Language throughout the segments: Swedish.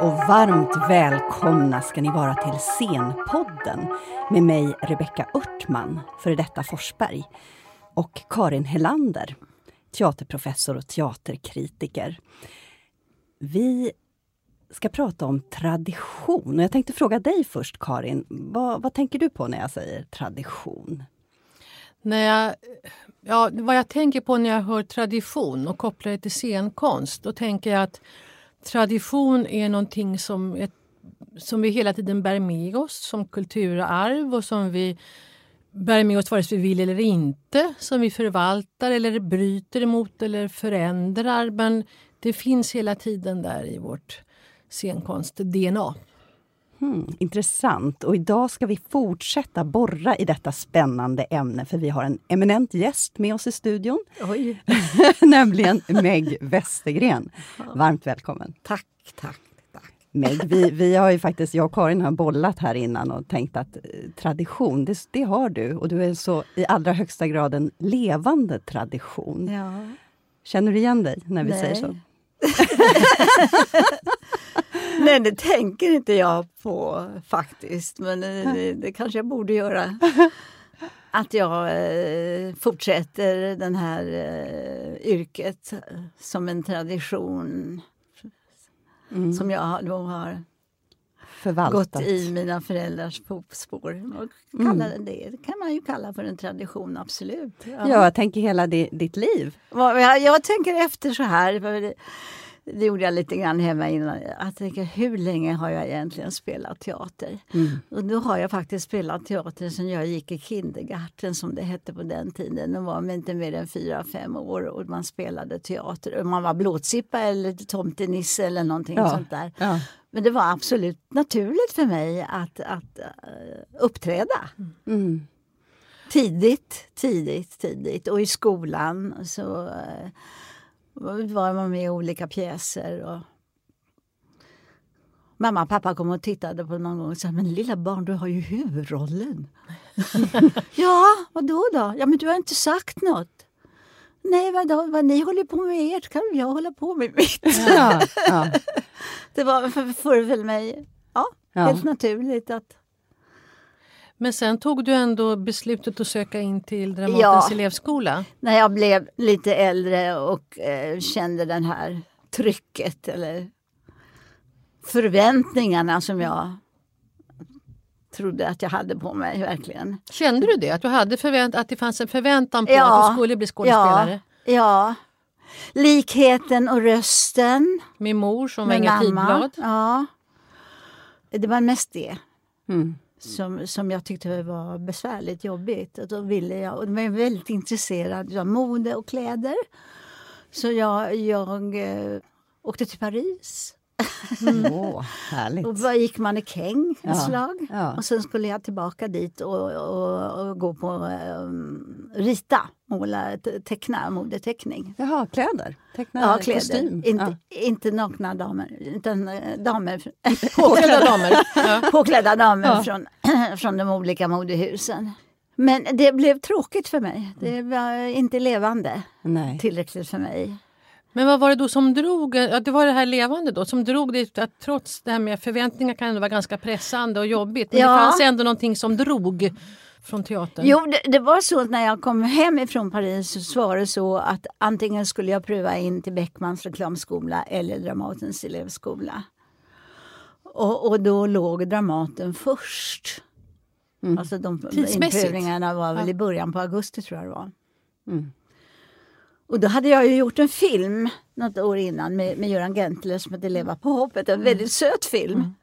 Och varmt välkomna ska ni vara till Scenpodden med mig Rebecka Örtman, före detta Forsberg, och Karin Helander, teaterprofessor och teaterkritiker. Vi ska prata om tradition. Jag tänkte fråga dig först, Karin. Vad, vad tänker du på när jag säger tradition? När jag, ja, vad jag tänker på när jag hör tradition och kopplar det till scenkonst, då tänker jag att tradition är någonting som, ett, som vi hela tiden bär med oss som kulturarv och som vi bär med oss vare sig vi vill eller inte, som vi förvaltar eller bryter emot eller förändrar. Men det finns hela tiden där i vårt scenkonst-DNA. Hmm, intressant. Och idag ska vi fortsätta borra i detta spännande ämne för vi har en eminent gäst med oss i studion. Nämligen Meg Westergren. Varmt välkommen. Tack, tack. tack. Meg, vi, vi har ju faktiskt, jag och Karin har bollat här innan och tänkt att eh, tradition, det, det har du. Och du är så i allra högsta grad en levande tradition. Ja. Känner du igen dig när vi Nej. säger så? Nej, det tänker inte jag på faktiskt. Men eh, det, det kanske jag borde göra. Att jag eh, fortsätter den här eh, yrket som en tradition Mm. som jag då har Förvaltat. gått i mina föräldrars fotspår. Och Mm. kalla det, det kan man ju kalla för en tradition, absolut. Ja, jag tänker hela di, ditt liv. Jag, jag tänker efter så här. Det, det gjorde jag lite grann hemma innan. Jag tänker, hur länge har jag egentligen spelat teater? Mm. Och då har jag faktiskt spelat teater sedan jag gick i kindergarten som det hette på den tiden. Då var man inte mer än fyra, fem år och man spelade teater. Och man var blåtsippa eller tomtenisse eller någonting Ja. sånt där. Ja. Men det var absolut naturligt för mig att, att eh, uppträda. Mm. Tidigt, tidigt, tidigt. Och i skolan så eh, var man med i olika pjäser. Och Mamma och pappa kom och tittade på någon gång och sa men lilla barn, du har ju huvudrollen. ja, vad då då? Ja, men du har inte sagt något. Nej, vadå? Vad ni håller på med ert kan jag hålla på med mitt. Ja, ja. Det var för, föreföll mig ja, Ja. helt naturligt att Men sen tog du ändå beslutet att söka in till Dramatens Ja. elevskola. när jag blev lite äldre och eh, kände den här trycket eller förväntningarna som jag trodde att jag hade på mig verkligen. Kände du det? Att, du hade förvänt att det fanns en förväntan på Ja. att du skulle bli skådespelare? Ja. Likheten och rösten. Min mor som var Inga. Tidblad. Ja. Det var mest det Mm. som, som jag tyckte var besvärligt jobbigt. Och då ville jag, och jag var väldigt intresserad av mode och kläder. Så jag, jag eh, åkte till Paris Åh, härligt. och bara gick mannekäng ett Ja, slag. ja. Och sen skulle jag tillbaka dit och, och, och gå på um, rita, måla, te- teckna, modeteckning. Jaha, kläder? Teckna Ja, kläder. kostym? Inte, inte nakna damer, utan eh, damer. Påklädda damer. Ja. påklädda damer Ja. från, från de olika modehusen. Men det blev tråkigt för mig. Det var inte levande Nej. tillräckligt för mig. Men vad var det då som drog, ja, det var det här levande då, som drog dig att trots det här med förväntningar kan ändå vara ganska pressande och jobbigt. Men Ja. det fanns ändå någonting som drog från teatern. Jo, det, det var så att när jag kom hem ifrån Paris så var det så att antingen skulle jag pröva in till Beckmans reklamskola eller Dramatens elevskola. Och, och då låg Dramaten först. Mm. Alltså de Tidsmässigt? inprövningarna var väl Ja. i början på augusti tror jag det var. Mm. Och då hade jag ju gjort en film något år innan med, med Göran Gentler som hette Leva på hoppet. En väldigt söt film.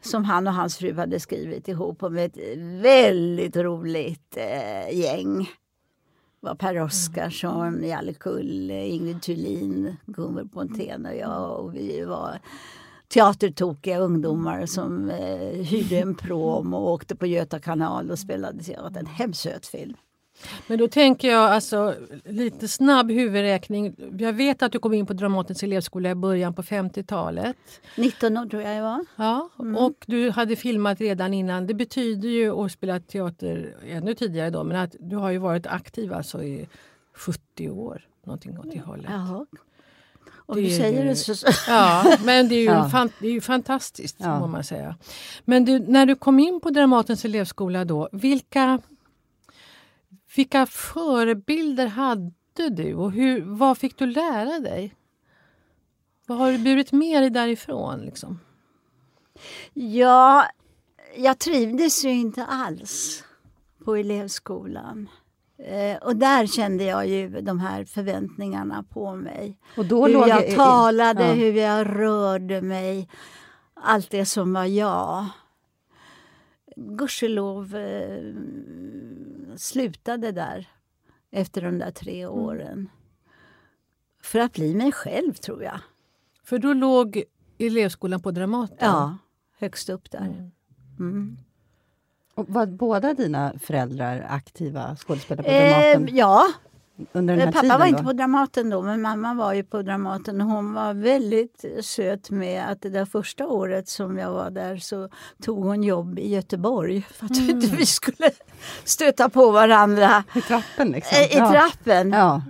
Som han och hans fru hade skrivit ihop med ett väldigt roligt eh, gäng. Det var Per Oscarsson, Jalle Kulle, Ingrid Thulin, Gunvor Pontén och jag. Och vi var teatertokiga ungdomar som eh, hyrde en prom och åkte på Göta kanal och spelade teater. En hemskt söt film. Men då tänker jag alltså lite snabb huvudräkning. Jag vet att du kom in på Dramatens elevskola i början på 50-talet. 19 år tror jag jag var. Ja, och du hade filmat redan innan. Det betyder ju att spela teater ännu tidigare då, men att du har ju varit aktiv alltså i 70 år. Någonting åt det hållet. Jaha. Om du säger det så... Ja, men det är ju, Ja. fan, det är ju fantastiskt, Ja. må man säga. Men du, när du kom in på Dramatens elevskola då, vilka, vilka förebilder hade du och hur, vad fick du lära dig? Vad har du burit med dig därifrån? Liksom? Ja, jag trivdes ju inte alls på elevskolan. Eh, och där kände jag ju de här förväntningarna på mig. Och då hur låg jag i- i- talade, ja. hur jag rörde mig. Allt det som var jag. Gudskelov eh, slutade där efter de där tre Mm. åren. För att bli mig själv, tror jag. För då låg elevskolan på Dramaten? Ja, högst upp där. Mm. Och var båda dina föräldrar aktiva skådespelare på Eh, Dramaten ja, under den här pappa tiden? var inte på Dramaten då, men mamma var ju på Dramaten. Hon var väldigt söt med att det där första året som jag var där så tog hon jobb i Göteborg för att inte vi skulle stöta på varandra I trappen liksom? eh, i ja. trappen. Ja.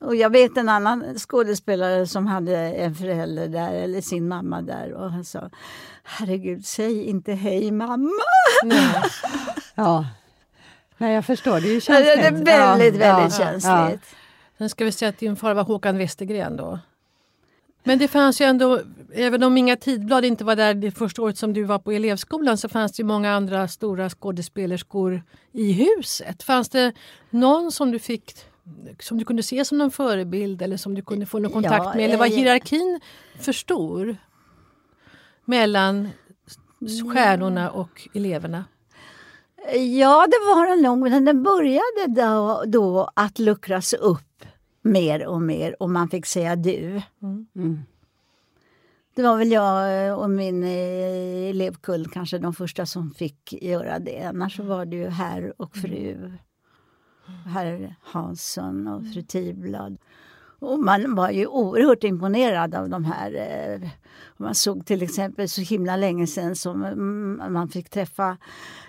Och jag vet en annan skådespelare som hade en förälder där, eller sin mamma där och han sa Herregud, säg inte hej mamma. Nej. ja. Nej, jag förstår. Det är ju Det känsligt. är väldigt, Ja, väldigt ja, känsligt. Sen ska vi säga att din far var Håkan Westergren då. Men det fanns ju ändå, även om Inga Tidblad inte var där det första året som du var på elevskolan så fanns det ju många andra stora skådespelerskor i huset. Fanns det någon som du fick som du kunde se som någon förebild eller som du kunde få någon kontakt Ja, med? Eller var eh, hierarkin för stor mellan stjärnorna och eleverna? Ja, det var den nog, men den började då, då att luckras upp mer och mer och man fick säga du. Mm. Det var väl jag och min eh, elevkull kanske de första som fick göra det. Annars var det ju herr och fru. Herr Hansson och fru Tidblad. Och man var ju oerhört imponerad av de här. eh, Man såg till exempel så himla länge sedan som mm, man fick träffa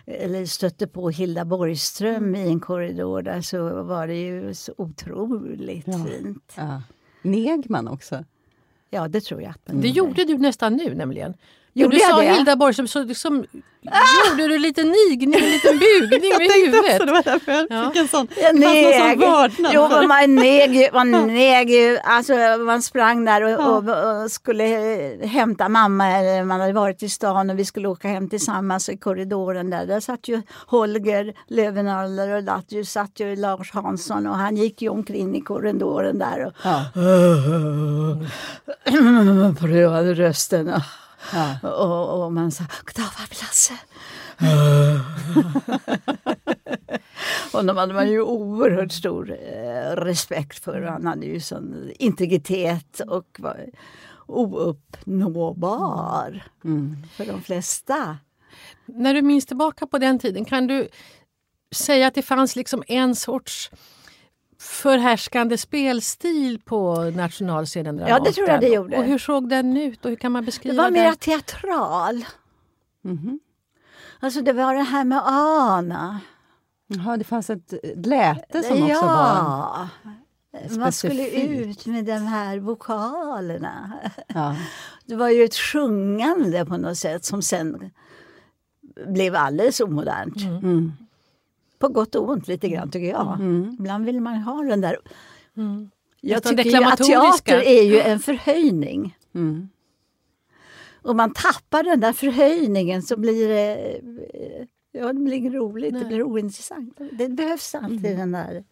eller stötte på Hilda Borgström i en korridor där så var det ju så otroligt Ja. fint. Ja. Negman också. Ja, det tror jag. Det gjorde du nästan nu nämligen. Gjorde du jag sa det? Hilda Borgström så liksom, gjorde du lite nigning, en liten bugning med huvudet. det var därför jag Ja. fick en sån, Jag vördnad. Jo, man neg ju. Man, neg ju. Alltså, man sprang där och, och, och skulle eh, hämta mamma. Eller man hade varit i stan och vi skulle åka hem tillsammans i korridoren där. Där satt ju Holger Löwenaller och där satt ju Lars Hansson och han gick ju omkring i korridoren där och Ja. prövade rösten. Och, Ja. och, och man sa Goddag farbror Lasse. Honom hade man ju oerhört stor eh, respekt för. Han hade ju sån integritet och var ouppnåbar Mm. för de flesta. När du minns tillbaka på den tiden, kan du säga att det fanns liksom en sorts förhärskande spelstil på nationalscenen Ja, det tror jag det Dramaten? gjorde. Och hur såg den ut och hur kan man Det beskriva var den? mer teatral. Mhm. Alltså det var det här med Ana. Jaha, det fanns ett läte som också var... ja. Man skulle ut med de här vokalerna. Ja. Det var ju ett sjungande på något sätt som sen blev alldeles omodernt. Mm. På gott och ont lite grann tycker jag. Mm. Ibland vill man ha den där. Mm. Jag tycker ju att teater är ju en förhöjning. Mm. Och man tappar den där förhöjningen så blir det, eh, ja, det blir roligt, det Nej. blir ointressant. Det behövs alltid den där.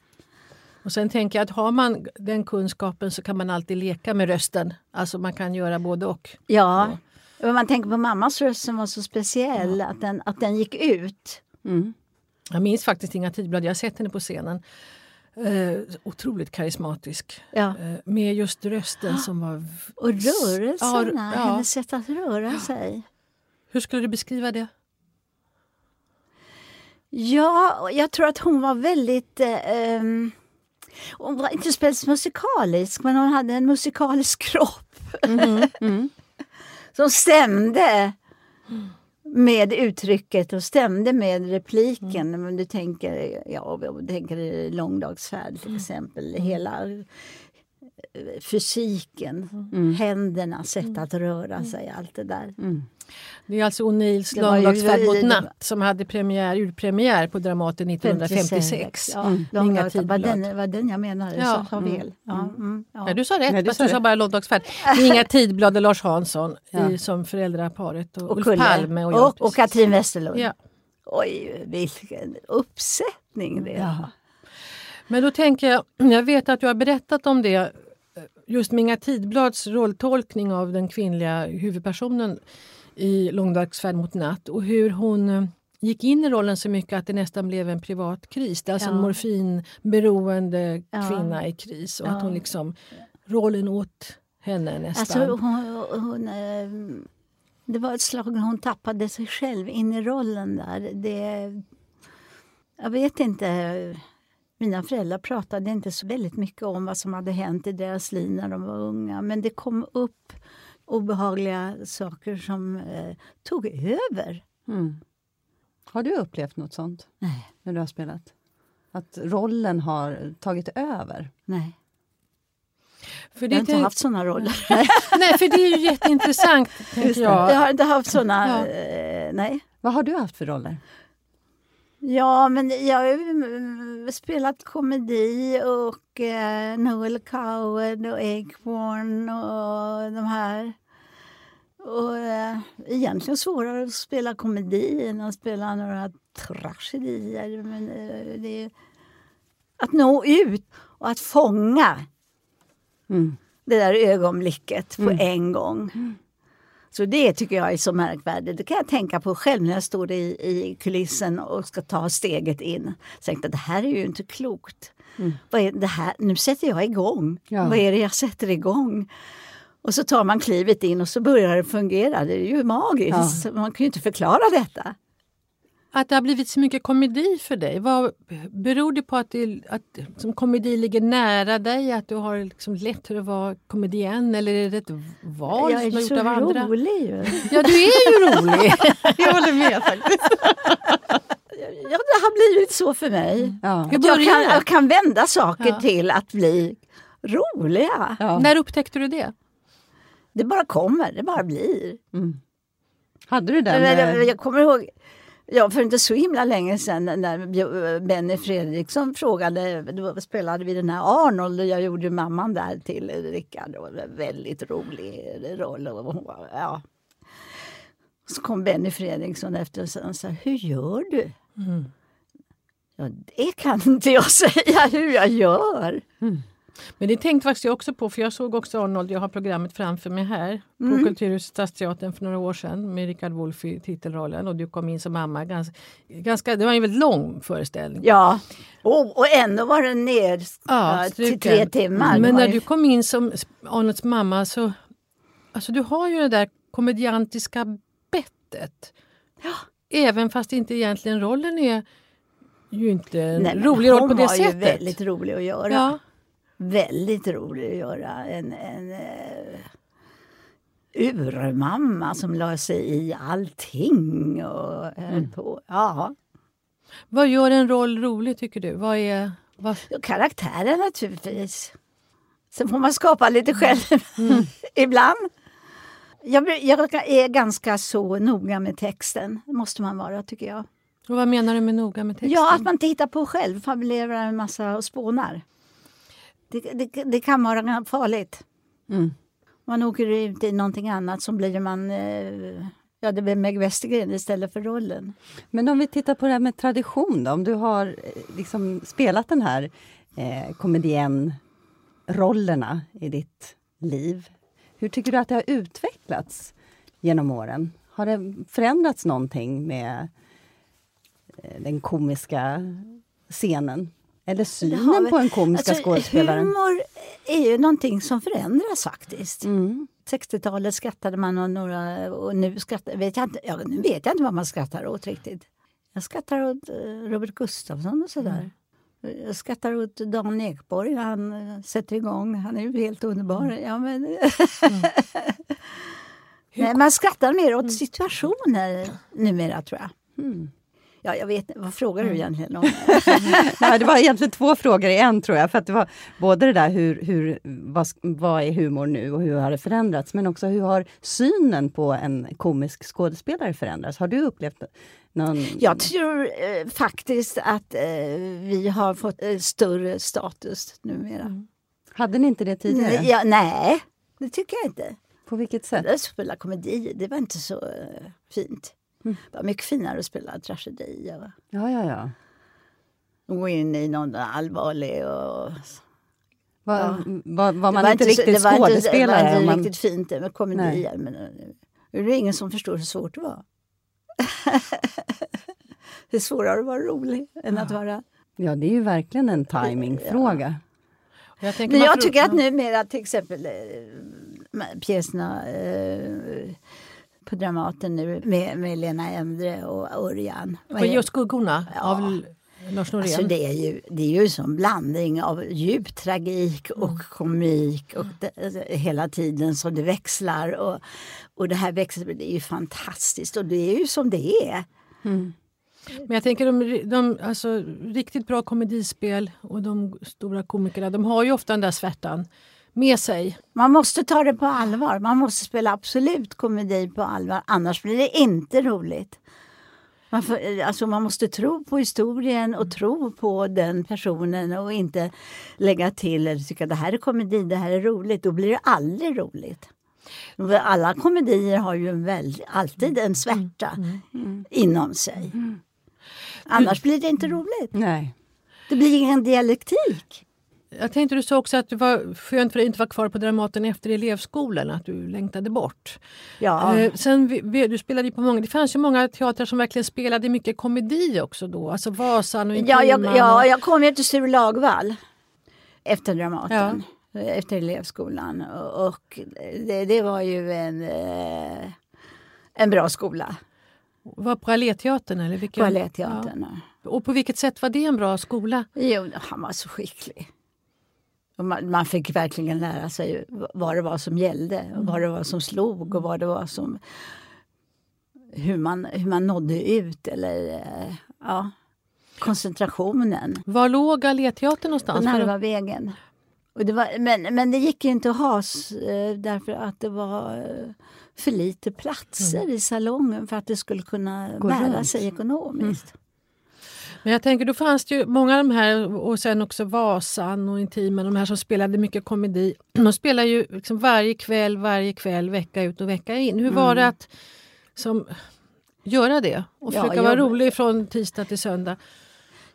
Och sen tänker jag att har man den kunskapen så kan man alltid leka med rösten. Alltså man kan göra både och. Ja, men man tänker på mammas röst som var så speciell, att, den, att den gick ut. Mm. Jag minns faktiskt Inga Tidblad, jag har sett henne på scenen. Eh, otroligt karismatisk. Ja. Eh, med just rösten som var... Och rörelserna, Ja, ja. hennes sätt att röra sig. Hur skulle du beskriva det? Ja, jag tror att hon var väldigt... Eh, ehm, hon var inte speciellt musikalisk, men hon hade en musikalisk kropp Mm. som stämde med uttrycket och stämde med repliken. Men du tänker, ja, du tänker Långdagsfärd till exempel. Hela fysiken, Mm. händerna, sätt att röra sig, allt det där. Mm. Det är alltså O'Neills Långdagsfärd mot natt som hade premiär, urpremiär på Dramaten 1956. Ja, Mm. Inga dag, det var tidblad. den, var den jag menade, Ja. så Mm. fel. Ja, mm, ja. Nej, du sa rätt, Nej, du fast sa du sa bara Långdagsfärd. Inga tidblad och Lars Hansson Ja. i, som föräldraparet och, och Ulf Kulle. Palme och jag. och, och. Katrin Westerlund. Ja. Oj, vilken uppsättning det Ja. var. Men då tänker jag, jag vet att du har berättat om det, eh, just med Inga Tidblads rolltolkning av den kvinnliga huvudpersonen i Långdagsfärd mot natt och hur hon eh, gick in i rollen så mycket att det nästan blev en privat kris. Det är alltså en Ja. morfinberoende Ja. kvinna i kris och Ja. att hon liksom, rollen åt henne nästan. Alltså, hon, hon, eh, det var ett slag när hon tappade sig själv in i rollen där. Det, jag vet inte. Mina föräldrar pratade inte så väldigt mycket om vad som hade hänt i deras liv när de var unga. Men det kom upp obehagliga saker som eh, tog över. Mm. Har du upplevt något sånt Nej, när du har spelat? Att rollen har tagit över? nej. för Jag har inte haft såna roller. Nej, för det är ju jätteintressant, tänker jag. Jag har inte haft såna... Ja. Eh, nej. Vad har du haft för roller? Ja, men jag har mm, spelat komedi och eh, Noel Coward och Acorn och de här. Och eh, egentligen svårare att spela komedi än att spela några tragedier. Men eh, det är att nå ut och att fånga Mm. det där ögonblicket på en gång. Så det tycker jag är så märkvärdigt. Det kan jag tänka på själv när jag står i, i kulissen och ska ta steget in. Så tänkte jag, det här är ju inte klokt. Vad är det här? Nu sätter jag igång. Ja. Vad är det jag sätter igång? Och så tar man klivet in och så börjar det fungera. Det är ju magiskt. Man kan ju inte förklara detta. Att det har blivit så mycket komedi för dig, vad beror det på att, det, att som komedi ligger nära dig? Att du har liksom lätt för att vara komedienn eller är det ett val jag som är så gjort av andra? rolig ju. Ja, du är ju rolig! Jag håller med faktiskt. Ja, det har blivit så för mig. Ja. Jag, kan, jag kan vända saker Ja. till att bli roliga. Ja. När upptäckte du det? Det bara kommer, det bara blir. Mm. Hade du den? Jag, eh, jag kommer ihåg, ja, för inte så himla länge sedan när Benny Fredriksson frågade, då spelade vi den här Arnold och jag gjorde mamman där till Rickard. Det var en väldigt rolig roll. Och, ja. Så kom Benny Fredriksson efter och sa, hur gör du? Mm. Ja, det kan inte jag säga hur jag gör. Men det tänkte faktiskt jag också på, för jag såg också Arnold, jag har programmet framför mig här på Kulturhuset Stadsteatern för några år sedan med Richard Wolff i titelrollen och du kom in som mamma. Ganska, ganska, det var en väldigt lång föreställning. Ja, och, och ändå var den ner ja, till tre timmar. Men när du kom in som Arnolds mamma så... Alltså du har ju det där komediantiska bettet. Även fast inte egentligen rollen är ju inte en Nej, rolig roll på hon det var ju sättet. väldigt rolig att göra. Ja. Väldigt rolig att göra. En, en uh, urmamma som la sig i allting och höll Mm. på. Ja. Vad gör en roll rolig tycker du? Vad är... Vad, Karaktären naturligtvis. Sen får man skapa lite själv Mm. ibland. Jag, jag är ganska så noga med texten. Måste man vara tycker jag. och vad menar du med noga med texten? Ja, att man inte hittar på själv, fabulerar en massa och spånar. Det, det, det kan vara farligt. Mm. Man åker ut i någonting annat så blir man... Eh, ja, det blir Meg Westergren istället för rollen. Men om vi tittar på det här med tradition då, om du har eh, liksom spelat den här eh, komedienrollerna i ditt liv. Hur tycker du att det har utvecklats genom åren? Har det förändrats någonting med eh, den komiska scenen? Eller synen på en komiska Alltså, skådespelare? Humor är ju någonting som förändras faktiskt. Mm. 60-talet skrattade man och några och nu skrattar vet jag inte. Ja, nu vet jag inte vad man skrattar åt riktigt. Jag skrattar åt eh, Robert Gustafsson och sådär. Jag skrattar åt Dan Ekborg när han eh, sätter igång. Han är ju helt underbar. Ja, men, Nej, man skrattar mer åt situationer numera tror jag. Mm. Ja, jag vet Vad frågar du egentligen om? Nej, det var egentligen två frågor i en tror jag. För det var både det där hur, hur, vad, vad är humor nu och hur har det förändrats? Men också hur har synen på en komisk skådespelare förändrats? Har du upplevt någon... Jag tror eh, faktiskt att eh, vi har fått eh, större status numera. Mm. Hade ni inte det tidigare? Nej, ja, nej, det tycker jag inte. På vilket sätt? Att spela komedi, det var inte så uh, fint. Mm. Det var mycket finare att spela tragedi. Ja, ja, ja. Gå in i någon allvarlig och... Var, ja. var, var man inte riktigt var skådespelare? Det var inte man... riktigt fint med komedi. Men, det är ingen som förstår hur svårt det var. det är svårare att vara rolig än ja. att vara... Ja, det är ju verkligen en timingfråga. Ja. Jag, men jag tycker att numera till exempel äh, pjäserna äh, på Dramaten nu med, med Lena Endre och Örjan. Och just Skuggorna ja. av Lars Norén. Alltså det, är ju, det är ju som blandning av djup tragik och mm. komik och det, alltså, hela tiden som det växlar. Och, och det här växlar, det är ju fantastiskt och det är ju som det är. Mm. Men jag tänker de, de alltså, riktigt bra komedispel och de stora komikerna de har ju ofta den där svärtan med sig. Man måste ta det på allvar. Man måste spela absolut komedi på allvar, annars blir det inte roligt. Man, får, alltså man måste tro på historien och tro på den personen och inte lägga till eller tycka det här är komedi, det här är roligt. Då blir det aldrig roligt. Alla komedier har ju en väl, alltid en svärta mm. Mm. inom sig. Mm. Annars blir det inte roligt. Nej. Det blir ingen dialektik. Jag tänkte du sa också att det var skönt för dig att inte vara kvar på Dramaten efter elevskolan, att du längtade bort. Ja. Eh, sen, du spelade på många, det fanns ju många teatrar som verkligen spelade mycket komedi också då, alltså Vasan och Ja, jag, ja, jag kom ju till Sture Lagvall efter Dramaten. Ja. Efter elevskolan och det, det var ju en, eh, en bra skola. Var på Alléteatern? Eller vilken? På Alléteatern. Ja. Och på vilket sätt var det en bra skola? Jo, han var så skicklig. Man, man, fick verkligen lära sig vad det var som gällde, mm. vad det var som slog och vad det var som... Hur man, hur man nådde ut eller eh, ja, koncentrationen. Var låg Gallerteatern någonstans? Nära vägen. Och det var, men, men det gick inte att ha eh, därför att det var eh, för lite platser mm. i salongen för att det skulle kunna Gå bära runt. sig ekonomiskt. Mm. Men jag tänker, då fanns det ju många av de här, och sen också Vasan och Intimen, de här som spelade mycket komedi. De spelar ju liksom varje kväll, varje kväll, vecka ut och vecka in. Hur var det mm. att som, göra det och försöka ja, vara rolig från tisdag till söndag?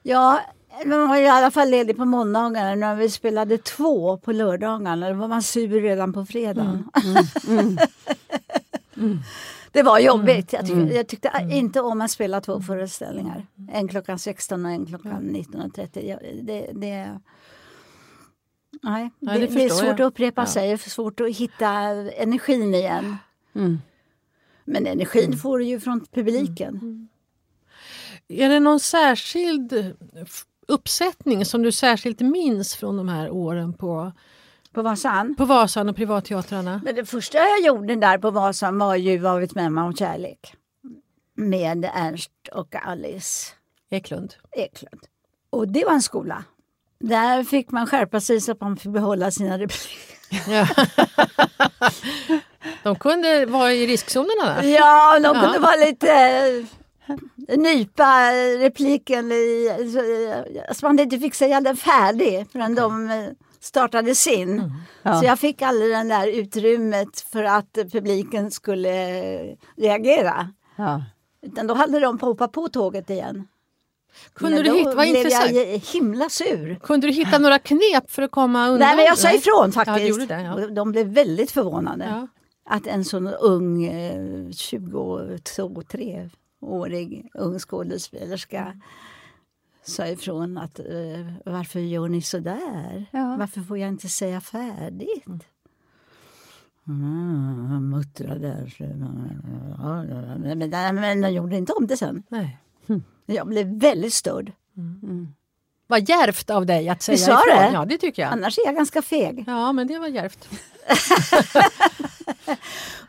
Ja, man var i alla fall ledig på måndagarna. När vi spelade två på lördagarna, då var man sur redan på fredagen. Mm. Mm. mm. Det var jobbigt. Jag, tyck, mm. jag tyckte mm. inte om att spela två föreställningar. En klockan 16 och en klockan 19.30. Det, det, nej, det, det, det är svårt jag. att upprepa ja. sig, svårt att hitta energin igen. Mm. Men energin mm. får du ju från publiken. Mm. Är det någon särskild uppsättning som du särskilt minns från de här åren på på Vasan? På Vasan och privatteatrarna. Men det första jag gjorde där på Vasan var ju Vad vet mamma om kärlek. Med Ernst och Alice Eklund. Eklund. Och det var en skola. Där fick man skärpa sig så att man fick behålla sina repliker. Ja. de kunde vara i riskzonerna? Där. Ja, de kunde ja. vara lite eh, nypa repliken i, så man inte fick säga den färdig förrän de startade sin. Mm. Ja. Så jag fick aldrig det där utrymmet för att publiken skulle reagera. Ja. Utan då hade de hoppat på tåget igen. Kunde du hitta, vad intressant. jag himla sur. Kunde du hitta några knep för att komma undan? Nej, men jag sa ifrån faktiskt. Ja, det, ja. De blev väldigt förvånade. Ja. Att en sån ung, 22-3-årig eh, ung skådespelerska mm sa ifrån att uh, varför gör ni så där? Ja. Varför får jag inte säga färdigt? Mm, han muttrade. Men, men, jag gjorde inte om det sen. Nej. Hm. Jag blev väldigt störd. Mm. Mm. Vad djärvt av dig att säga ifrån. Det? Ja, det tycker jag. Annars är jag ganska feg. Ja, men det var djärvt.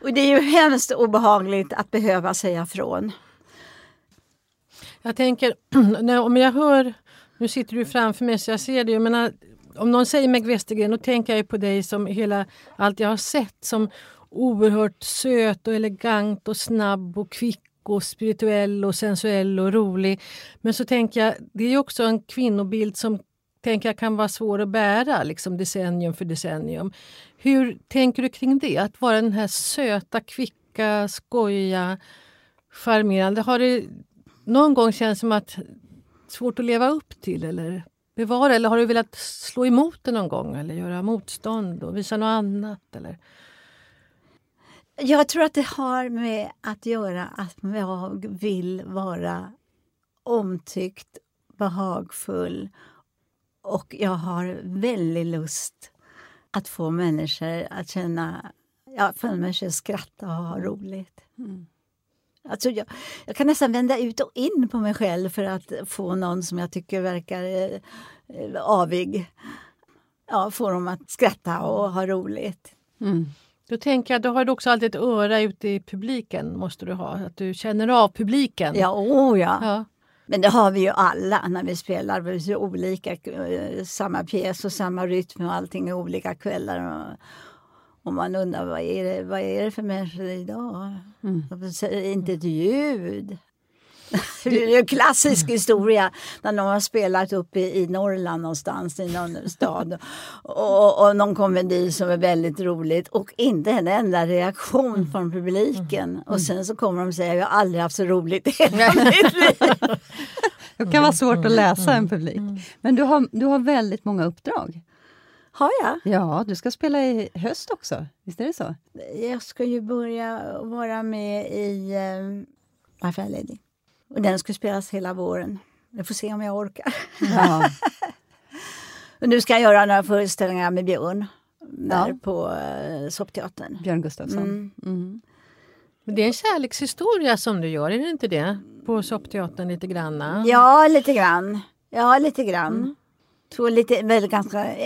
och det är ju hemskt obehagligt att behöva säga ifrån. Jag tänker, när, om jag hör, nu sitter du framför mig så jag ser det, jag menar, äh, om någon säger Meg Westergren då tänker jag på dig som hela, allt jag har sett som oerhört söt och elegant och snabb och kvick och spirituell och sensuell och rolig. Men så tänker jag, det är också en kvinnobild som tänker jag kan vara svår att bära liksom decennium för decennium. Hur tänker du kring det? Att vara den här söta, kvicka, skojiga, charmerande. Har det någon gång känts som att svårt att leva upp till eller bevara? Eller har du velat slå emot det någon gång eller göra motstånd och visa något annat? Eller? Jag tror att det har med att göra att jag vill vara omtyckt, behagfull och jag har väldigt lust att få människor att känna, ja, få människor att skratta och ha roligt. Mm. Alltså jag, jag, kan nästan vända ut och in på mig själv för att få någon som jag tycker verkar eh, avig. Ja, få dem att skratta och ha roligt. Mm. Då tänker jag, då har du också alltid ett öra ute i publiken, måste du ha. Att du känner av publiken. Ja, oh ja. ja. Men det har vi ju alla när vi spelar. Vi är olika, eh, samma pjäs och samma rytm och allting är olika kvällar. Och, och man undrar vad är, det, vad är det för människor idag? Mm. De säger inte ett ljud. Det är en klassisk historia när någon har spelat uppe i, i Norrland någonstans i någon stad och, och någon komedi som är väldigt roligt och inte en enda reaktion mm. från publiken. Mm. Och sen så kommer de säga jag har aldrig haft så roligt i hela mitt liv. Det kan vara svårt att läsa en publik. Men du har, du har väldigt många uppdrag. Har jag? Ja, du ska spela i höst också. Visst är det så? Jag ska ju börja vara med i uh, My Fair Lady. Och den ska spelas hela våren. Jag får se om jag orkar. Ja. och nu ska jag göra några föreställningar med Björn där ja. på uh, Soppteatern. Björn Gustafsson. Mm. Mm. Det är en kärlekshistoria som du gör, är det inte det? På Soppteatern lite grann? Ja, lite grann. Ja, lite grann. Mm. Två lite, väl ganska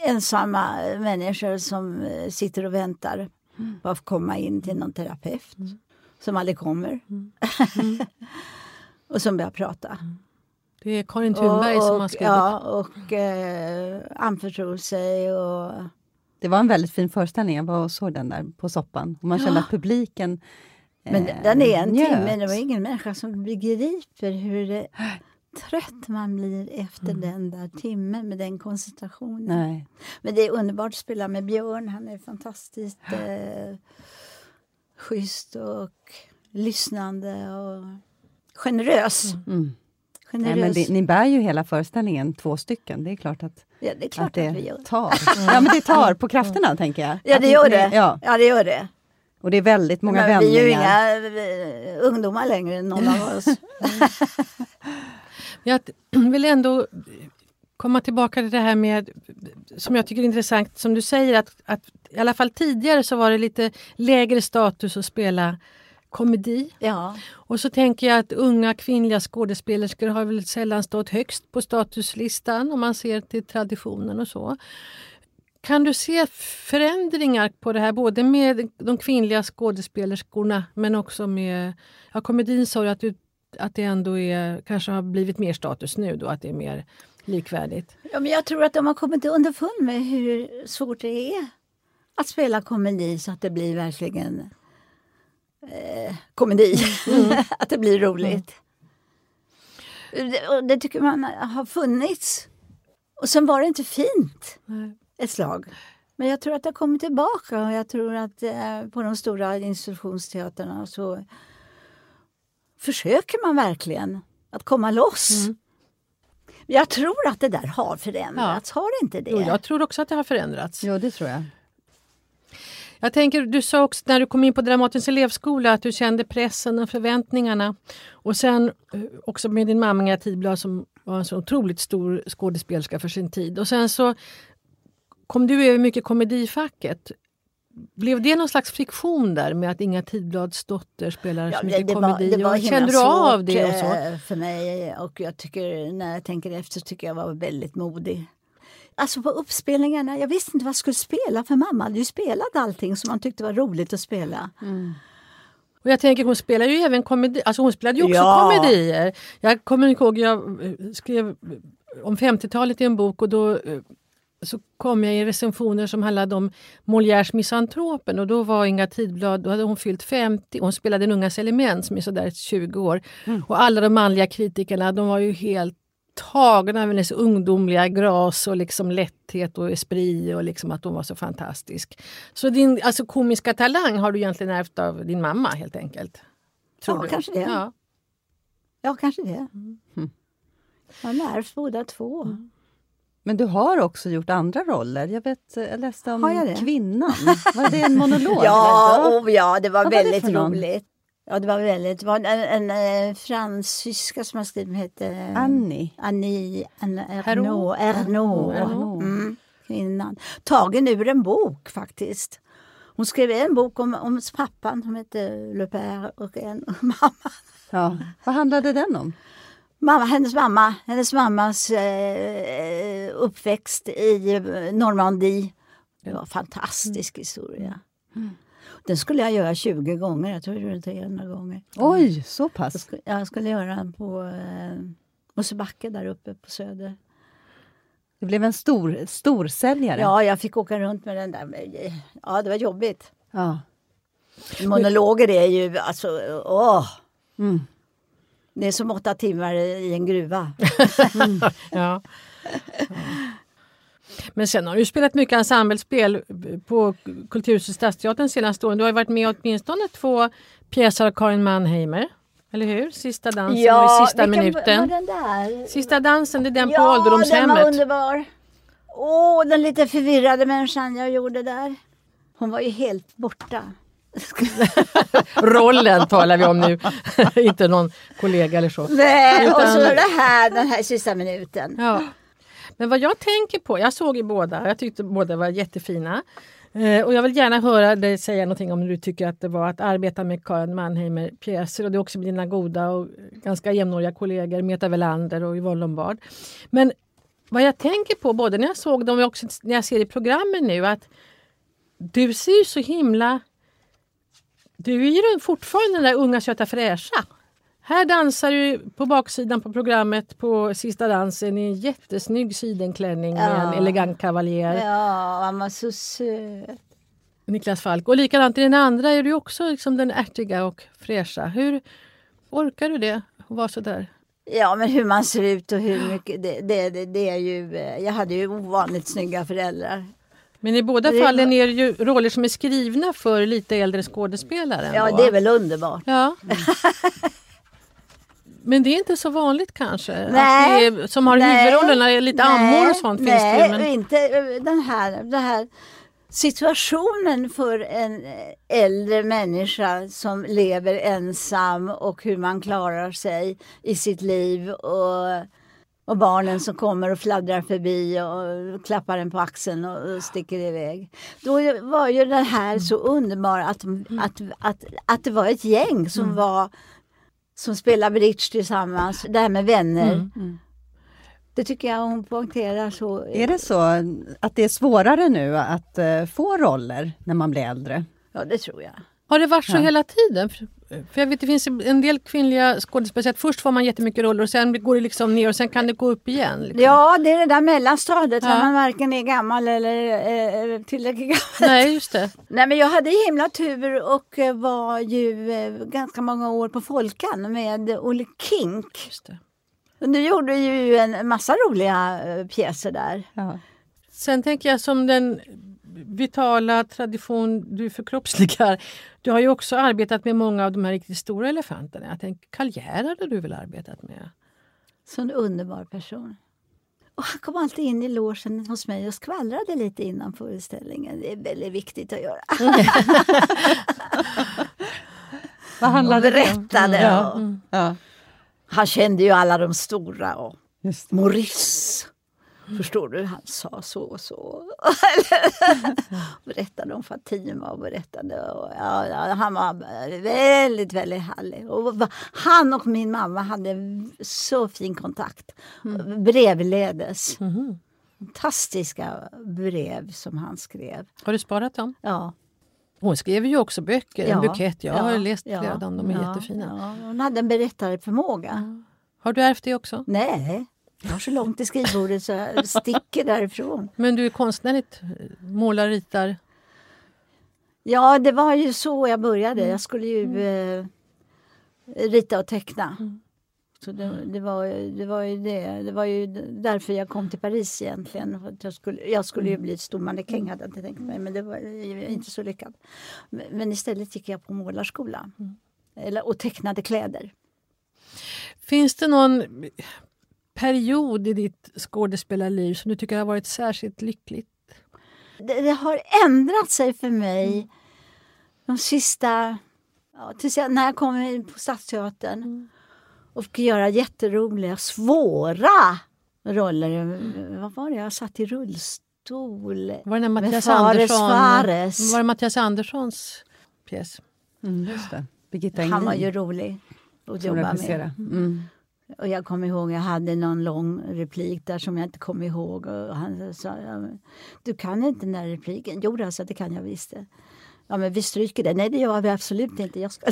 ensamma människor som eh, sitter och väntar mm. på att komma in till någon terapeut. Mm. Som aldrig kommer. Mm. och som börjar prata. Mm. Det är Karin Thunberg och, och, som har skrivit. Ja, och eh, anförtror sig. Och... Det var en väldigt fin föreställning. Jag var och såg den där på soppan. Och man ja. kände att publiken eh, Men den är en timme. Det var ingen människa som begriper hur det trött man blir efter mm. den där timmen med den koncentrationen. Nej. Men det är underbart att spela med Björn. Han är fantastiskt eh, schysst och lyssnande och generös. Mm. mm. generös. Nej, men det, ni bär ju hela föreställningen, två stycken. Det är klart att, ja, det, är klart att det att vi gör. tar. ja, men det tar på krafterna, tänker jag. Ja, det gör det. Ja. ja, det gör det. Och det är väldigt många men vändningar. Vi är ju inga vi, ungdomar längre, någon av oss. Jag vill ändå komma tillbaka till det här med, som jag tycker är intressant, som du säger att, att i alla fall tidigare så var det lite lägre status att spela komedi. Ja. Och så tänker jag att unga kvinnliga skådespelerskor har väl sällan stått högst på statuslistan om man ser till traditionen och så. Kan du se förändringar på det här, både med de kvinnliga skådespelerskorna men också med ja, komedin sa du att du att det ändå är, kanske har blivit mer status nu då, att det är mer likvärdigt? Ja, men jag tror att de har kommit underfund med hur svårt det är att spela komedi så att det blir verkligen eh, komedi. Mm. att det blir roligt. Mm. Det, det, tycker man har funnits. Och sen var det inte fint Nej. ett slag. Men jag tror att det har kommit tillbaka och jag tror att eh, på de stora institutionsteatrarna så försöker man verkligen att komma loss. Mm. Jag tror att det där har förändrats, ja. har det inte det? Jo, jag tror också att det har förändrats. Jo, det tror jag. Jag tänker, du sa också när du kom in på Dramatens elevskola att du kände pressen och förväntningarna. Och sen eh, också med din mamma Inga Tidblad som var en så otroligt stor skådespelerska för sin tid. Och sen så kom du över mycket komedifacket. Blev det någon slags friktion där med att Inga Tidblads dotter spelar ja, så mycket det komedi? Var, det var Kände du av det? Och så? Eh, för mig och jag tycker, när jag tänker efter tycker jag var väldigt modig. Alltså på uppspelningarna, jag visste inte vad jag skulle spela för mamma hade ju spelat allting som man tyckte var roligt att spela. Mm. Och jag tänker hon spelar ju även komedi, alltså hon spelade ju också Ja. komedier. Jag kommer ihåg, jag eh, skrev om 50-talet i en bok och då eh, så kom jag i recensioner som handlade om Molières Misantropen och då var Inga Tidblad, då hade hon fyllt 50 hon spelade en ungas element som är sådär 20 år. Och alla de manliga kritikerna de var ju helt tagna av hennes ungdomliga gras och liksom lätthet och esprit och liksom att hon var så fantastisk. Så din alltså, komiska talang har du egentligen ärvt av din mamma helt enkelt? Tror Ja, du? kanske det. Ja. Ja, kanske det. Jag har ärvt båda två. Men du har också gjort andra roller. Jag, vet, jag läste om jag det? Kvinnan. Var det en monolog? Ja, oh, ja, det var Vad var det väldigt någon? roligt. Ja, det var väldigt. Det var en, en, en fransyska som har skrivit, som heter Annie. Annie Herreau. Ernaux. Ernaux. Mm, kvinnan. Tagen ur en bok faktiskt. Hon skrev en bok om, om pappan som hette Le Père och en mamma. Ja. Vad handlade den om? Mamma hennes mamma, hennes mammas eh, uppväxt i eh, Normandie. Det var en fantastisk historia. Den skulle jag göra 20 gånger. Jag tror jag gjorde den 300 gånger. Oj, så Jag pass. skulle, jag skulle göra den på eh, Mosebacke där uppe på Söder. Det blev en stor, storsäljare. Ja, jag fick åka runt med den där. eh, Ja, det var jobbigt. Ja. Monologer är ju alltså, åh! Mm. Det är som åtta timmar i en gruva. Ja. Men sen har du spelat mycket ensemblespel på Kulturhuset Stadsteatern senaste åren. Du har varit med åtminstone två pjäser av Karin Mannheimer. Eller hur? Sista dansen och i sista vilken minuten. var den där? Sista dansen, det är den på ja, den var ålderdomshemmet. underbar. Åh, den lite förvirrade människan jag gjorde där. Hon var ju helt borta. Rollen talar vi om nu, inte någon kollega eller så. Nej, och så Utan- det här, den här sista minuten. Ja. Men vad jag tänker på, jag såg ju båda, jag tyckte båda var jättefina. Eh, och jag vill gärna höra dig säga någonting om hur du tycker att det var att arbeta med Karin Mannheimer pjäser och det är också med dina goda och ganska jämnåriga kollegor Meta Velander och Yvonne Lombard. Men vad jag tänker på både när jag såg dem och också när jag ser i programmen nu att du ser ju så himla... Du är ju fortfarande den där unga söta fräscha. Här dansar du på baksidan på programmet på sista dansen i en jättesnygg sidenklänning med en Ja. elegant kavaljer. Ja, han var så söt. Niklas Falk. Och likadant i den andra är du också liksom den ärtiga och fräscha. Hur orkar du det? Att vara så där? Ja, men hur man ser ut och hur mycket... Det, det, det, det är ju... eh, Jag hade ju ovanligt snygga föräldrar. Men i båda Det- fallen är det ju roller som är skrivna för lite äldre skådespelare. Ja, det är väl underbart. Ja. Men det är inte så vanligt kanske? Nej. Är, som har Nej. huvudrollerna, lite ammor och sånt finns det nej, ju. Men... inte eh, den här, den här situationen för en äldre människa som lever ensam och hur man klarar sig i sitt liv och, och barnen som kommer och fladdrar förbi och klappar en på axeln och, sticker iväg. Då var ju det här så underbart att, att, att, att det var ett gäng som var som spelade bridge tillsammans, det här med vänner. Det tycker jag hon poängterar så. Är det så att det är svårare nu att eh, få roller när man blir äldre? Ja, det tror jag. Har det varit så Ja. hela tiden? För jag vet det finns en del kvinnliga skådespelare först får man jättemycket roller och sen går det liksom ner och sen kan det gå upp igen. Liksom. Ja, det är det där mellanstadiet Ja. när man varken är gammal eller eh, tillräckligt gammal. Nej, just det. Nej, men jag hade himla tur och var ju eh, ganska många år på Folkan med Olle Kink. Just det. Och Du gjorde ju en massa roliga eh, pjäser där. Ja. Sen tänker jag som den vitala tradition du förkroppsligar. Du har ju också arbetat med många av de här riktigt stora elefanterna. Jag tänker Karl Gerhard hade du väl arbetat med? Sån underbar person. Och han kom alltid in i logen hos mig och skvallrade lite innan föreställningen. Det är väldigt viktigt att göra. Vad Och handlade det om? berättade. Ja. Och Ja, han kände ju alla de stora. Och just det. Maurice. Förstår du? Han sa så och så. berättade om Fatima och berättade. Och, ja, ja, han var väldigt, väldigt härlig. Och han och min mamma hade så fin kontakt. Brevledes. Mhm. Fantastiska brev som han skrev. Har du sparat dem? Ja. Hon skrev ju också böcker, en Ja, bukett. Jag ja, har läst ja, flera av dem, de är jättefina. Hon hade en berättarförmåga. Har du ärvt det också? Nej, jag har så långt till skrivbordet så jag sticker därifrån. Men du är konstnärligt, målar, ritar? Ja, det var ju så jag började. Jag skulle ju eh, rita och teckna. Så det, det, var, det var ju det. Det var ju därför jag kom till Paris egentligen. För jag, skulle, jag skulle ju bli stor mannekäng hade jag inte tänkt mig. Men det var inte så lyckat. Men, men istället gick jag på målarskola. Eller, och tecknade kläder. Finns det någon period i ditt skådespelarliv som du tycker har varit särskilt lyckligt? det, det har ändrat sig för mig de sista... Ja, tills jag, när jag kom in på Stadsteatern och fick göra jätteroliga, svåra roller. Vad var det? Jag satt i rullstol. Var det Med Mattias Fares Andersson, Fares. Var det Mattias Anderssons pjäs? Mm, just det. Birgitta Han var ju rolig att jobba med. regisserade. Mm. Och jag kommer ihåg, jag hade någon lång replik där som jag inte kom ihåg. Och han sa, du kan inte den där repliken. Jo, alltså, det kan jag visst. det. Ja, men vi stryker det. Nej, det gör vi absolut inte. Jag ska...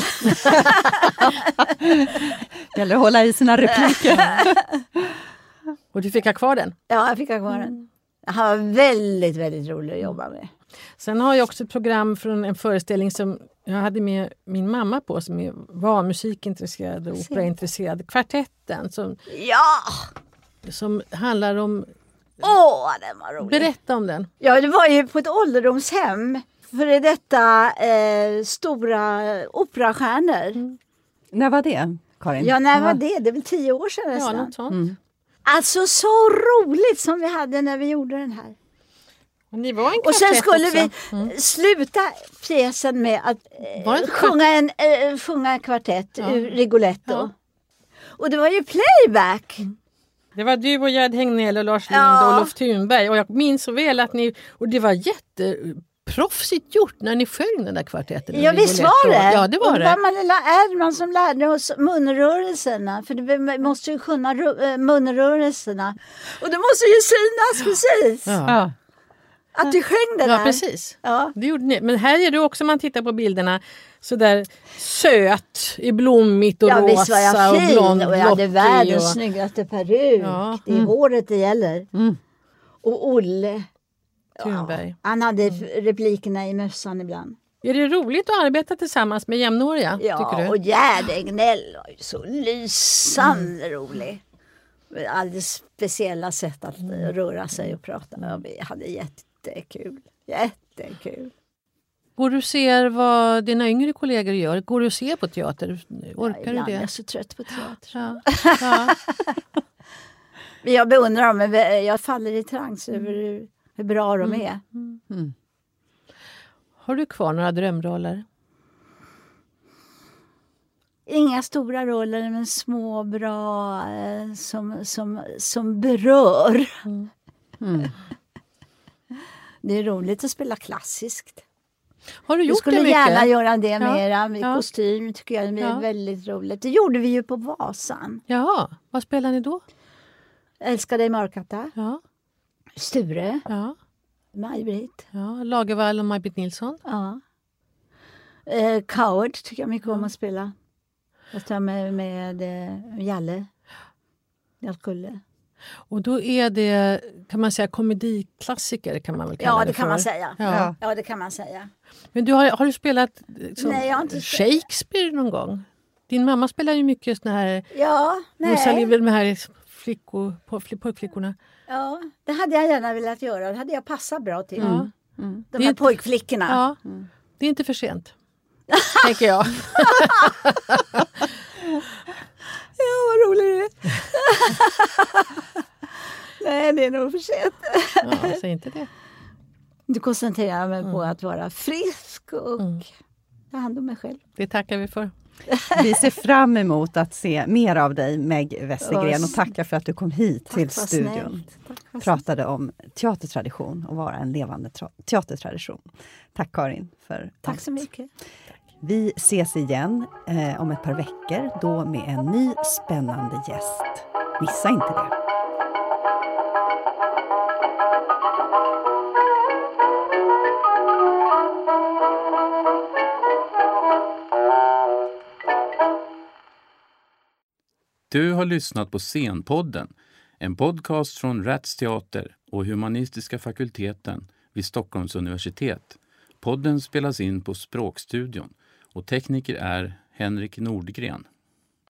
Det gäller att hålla i sina repliker. Och du fick ha kvar den? ja, jag fick ha kvar den. Han var väldigt, väldigt rolig att jobba med. Sen har jag också ett program från en föreställning som jag hade med min mamma på som var musikintresserad och Se. operaintresserad. Kvartetten som, Ja! som handlar om... Åh, den var rolig! Berätta om den. Ja, det var ju på ett ålderdomshem. För detta eh, stora operastjärnor. När var det, Karin? Ja, när var det? Det är väl tio år sedan Ja, nästan. något sånt. Mm. Alltså så roligt som vi hade när vi gjorde den här. Och sen skulle också. Mm. vi sluta pjäsen med att eh, sjunga, en, eh, sjunga kvartett Ja. ur Rigoletto. Ja. Och det var ju playback. Det var du och Gerd Hägnell och Lars Lind Ja. och Olof Thunberg. Och jag minns så väl att ni... Och det var jätteproffsigt gjort när ni sjöng den där kvartetten. Ja visst var det. Ja, det var och det. var Malena Erdman som lärde oss munrörelserna. För vi måste ju kunna eh, munrörelserna. Och det måste ju synas precis Ja. Ja. att vi sjöng det ja, där. precis. Ja. Det gjorde ni. Men här är du också, om man tittar på bilderna, så där söt i blommigt och Ja rosa visst var jag och fin blond och jag hade världens och... snyggaste peruk. Ja. Det är håret det gäller. Mm. Och Olle. Thunberg. Han hade f- replikerna i mössan ibland. Är det roligt att arbeta tillsammans med jämnåriga? Ja, du? och Gerd Egnell var ju så lysande rolig. Med Alldeles speciella sätt att röra sig och prata. Ja, vi hade jättekul. Jättekul. Går du och ser vad dina yngre kollegor gör? Går du och ser på teater? Orkar Ibland du är det? jag så trött på teater. Ja. Ja. Jag beundrar dem, jag faller i trans över hur, hur bra de är. Mm. Har du kvar några drömroller? Inga stora roller, men små, bra, eh, som, som, som berör. Mm. Det är roligt att spela klassiskt. Har du Vi gjort skulle det mycket? gärna göra det Ja, mera. Med ja. kostym tycker jag är Ja. väldigt roligt. Det gjorde vi ju på Vasan. Jaha, vad spelar ni då? Älskar dig Mörkatta, Ja, Sture, ja, Maj-Britt. ja. Lagervall och Maj-Britt Nilsson. Ja. Eh, Coward tycker jag mycket om att spela. Jag tar med, med eh, Jalle. Jag skulle. Och då är det, kan man säga, komediklassiker kan man väl kalla Ja, det det kan för. man säga. Ja. Ja, det kan man säga. Men du har, har du spelat liksom, Nej, jag har inte. Shakespeare någon gång? Din mamma spelar ju mycket såna här Ja, Rosalie, nej. de här flickor, pojkflickorna. Ja, det hade jag gärna velat göra. Det hade jag passat bra till. Ja. Mm. De här inte- pojkflickorna. Ja, det är inte för sent. tänker jag. Ja, vad rolig du är. Nej, det är nog för sent. Ja, säg inte det. Du koncentrerar mig på att vara frisk och Mm. ta hand om mig själv. Det tackar vi för. Vi ser fram emot att se mer av dig, Meg Westergren, och tackar för att du kom hit Tack till studion. Tack. Pratade om teatertradition och vara en levande tra- teatertradition. Tack Karin för Tack allt. så mycket. Vi ses igen eh, om ett par veckor, då med en ny spännande gäst. Missa inte det! Du har lyssnat på Scenpodden, en podcast från Rats Teater och Humanistiska fakulteten vid Stockholms universitet. Podden spelas in på Språkstudion och tekniker är Henrik Nordgren.